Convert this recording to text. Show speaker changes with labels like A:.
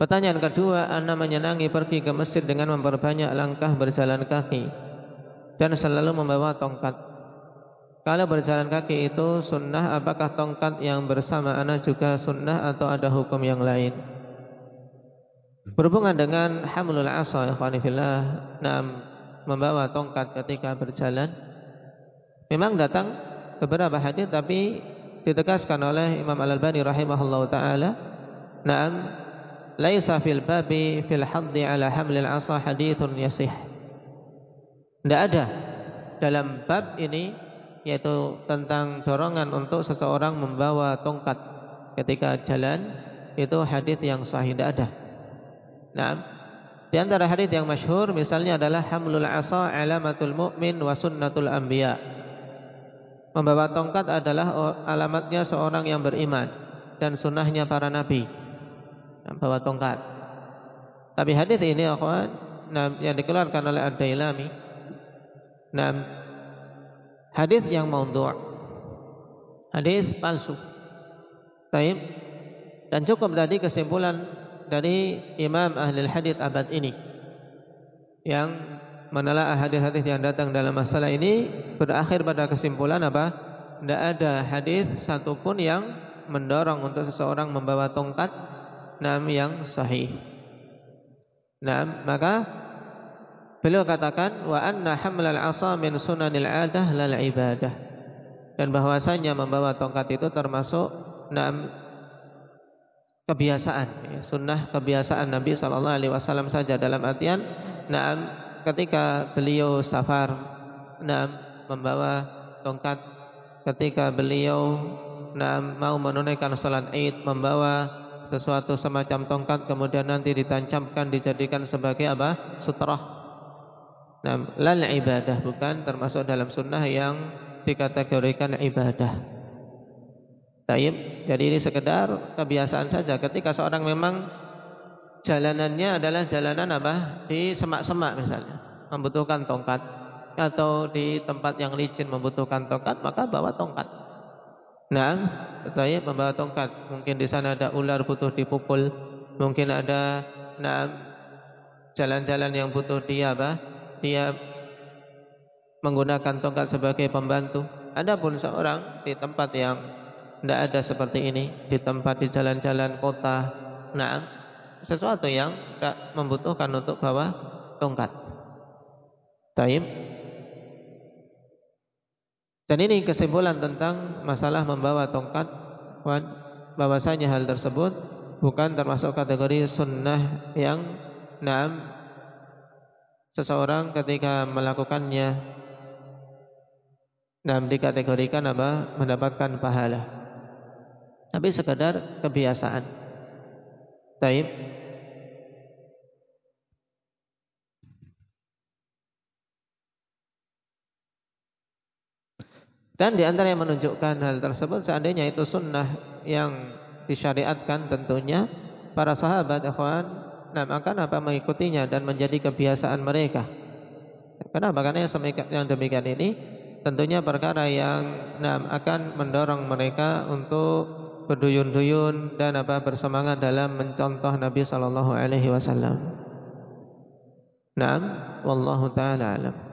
A: Pertanyaan kedua, Anda menyenangi pergi ke masjid dengan memperbanyak langkah berjalan kaki dan selalu membawa tongkat. Kalau berjalan kaki itu sunnah, apakah tongkat yang bersama Anda juga sunnah atau ada hukum yang lain? Berhubungan dengan hamlul asa, ikhwanifillah, nah, membawa tongkat ketika berjalan, memang datang beberapa hadis tapi ditegaskan oleh Imam Al-Albani rahimahullah taala, "Na'am laisa fil babi fil haddi ala hamlil asa hadithun yasih. Tidak ada dalam bab ini yaitu tentang dorongan untuk seseorang membawa tongkat ketika jalan itu hadis yang sahih tidak ada. Nah, di antara hadis yang masyhur misalnya adalah hamlul asa alamatul mu'min wa sunnatul anbiya. Membawa tongkat adalah alamatnya seorang yang beriman dan sunnahnya para nabi bawa tongkat. Tapi hadis ini akhwan nah, yang dikeluarkan oleh Ad-Dailami nah, hadis yang maudhu' hadis palsu. Baik. Dan cukup tadi kesimpulan dari Imam Ahli Hadis abad ini yang menelaah hadis-hadis yang datang dalam masalah ini berakhir pada kesimpulan apa? Tidak ada hadis satupun yang mendorong untuk seseorang membawa tongkat Naam yang sahih. Naam, maka beliau katakan wa anna hamlal asa min sunanil adah lal ibadah. Dan bahwasanya membawa tongkat itu termasuk naam kebiasaan, ya, sunnah kebiasaan Nabi wasallam saja dalam artian naam ketika beliau safar naam membawa tongkat ketika beliau naam mau menunaikan salat Id membawa sesuatu semacam tongkat kemudian nanti ditancapkan dijadikan sebagai apa? sutrah. Nah, lal ibadah bukan termasuk dalam sunnah yang dikategorikan ibadah. Taib. Jadi ini sekedar kebiasaan saja. Ketika seorang memang jalanannya adalah jalanan apa? Di semak-semak misalnya, membutuhkan tongkat atau di tempat yang licin membutuhkan tongkat, maka bawa tongkat. Nah, saya membawa tongkat. Mungkin di sana ada ular butuh dipukul. Mungkin ada nah jalan-jalan yang butuh dia apa? Dia menggunakan tongkat sebagai pembantu. Adapun seorang di tempat yang tidak ada seperti ini, di tempat di jalan-jalan kota, nah sesuatu yang tidak membutuhkan untuk bawa tongkat. Taib. Dan ini kesimpulan tentang masalah membawa tongkat bahwasanya hal tersebut bukan termasuk kategori sunnah yang naam seseorang ketika melakukannya naam dikategorikan apa? Mendapatkan pahala. Tapi sekadar kebiasaan. Taib Dan di antara yang menunjukkan hal tersebut seandainya itu sunnah yang disyariatkan tentunya para sahabat ikhwan nah akan apa mengikutinya dan menjadi kebiasaan mereka. Kenapa? Karena yang demikian ini tentunya perkara yang nah, akan mendorong mereka untuk berduyun-duyun dan apa bersemangat dalam mencontoh Nabi sallallahu alaihi wasallam. Naam, wallahu taala alam.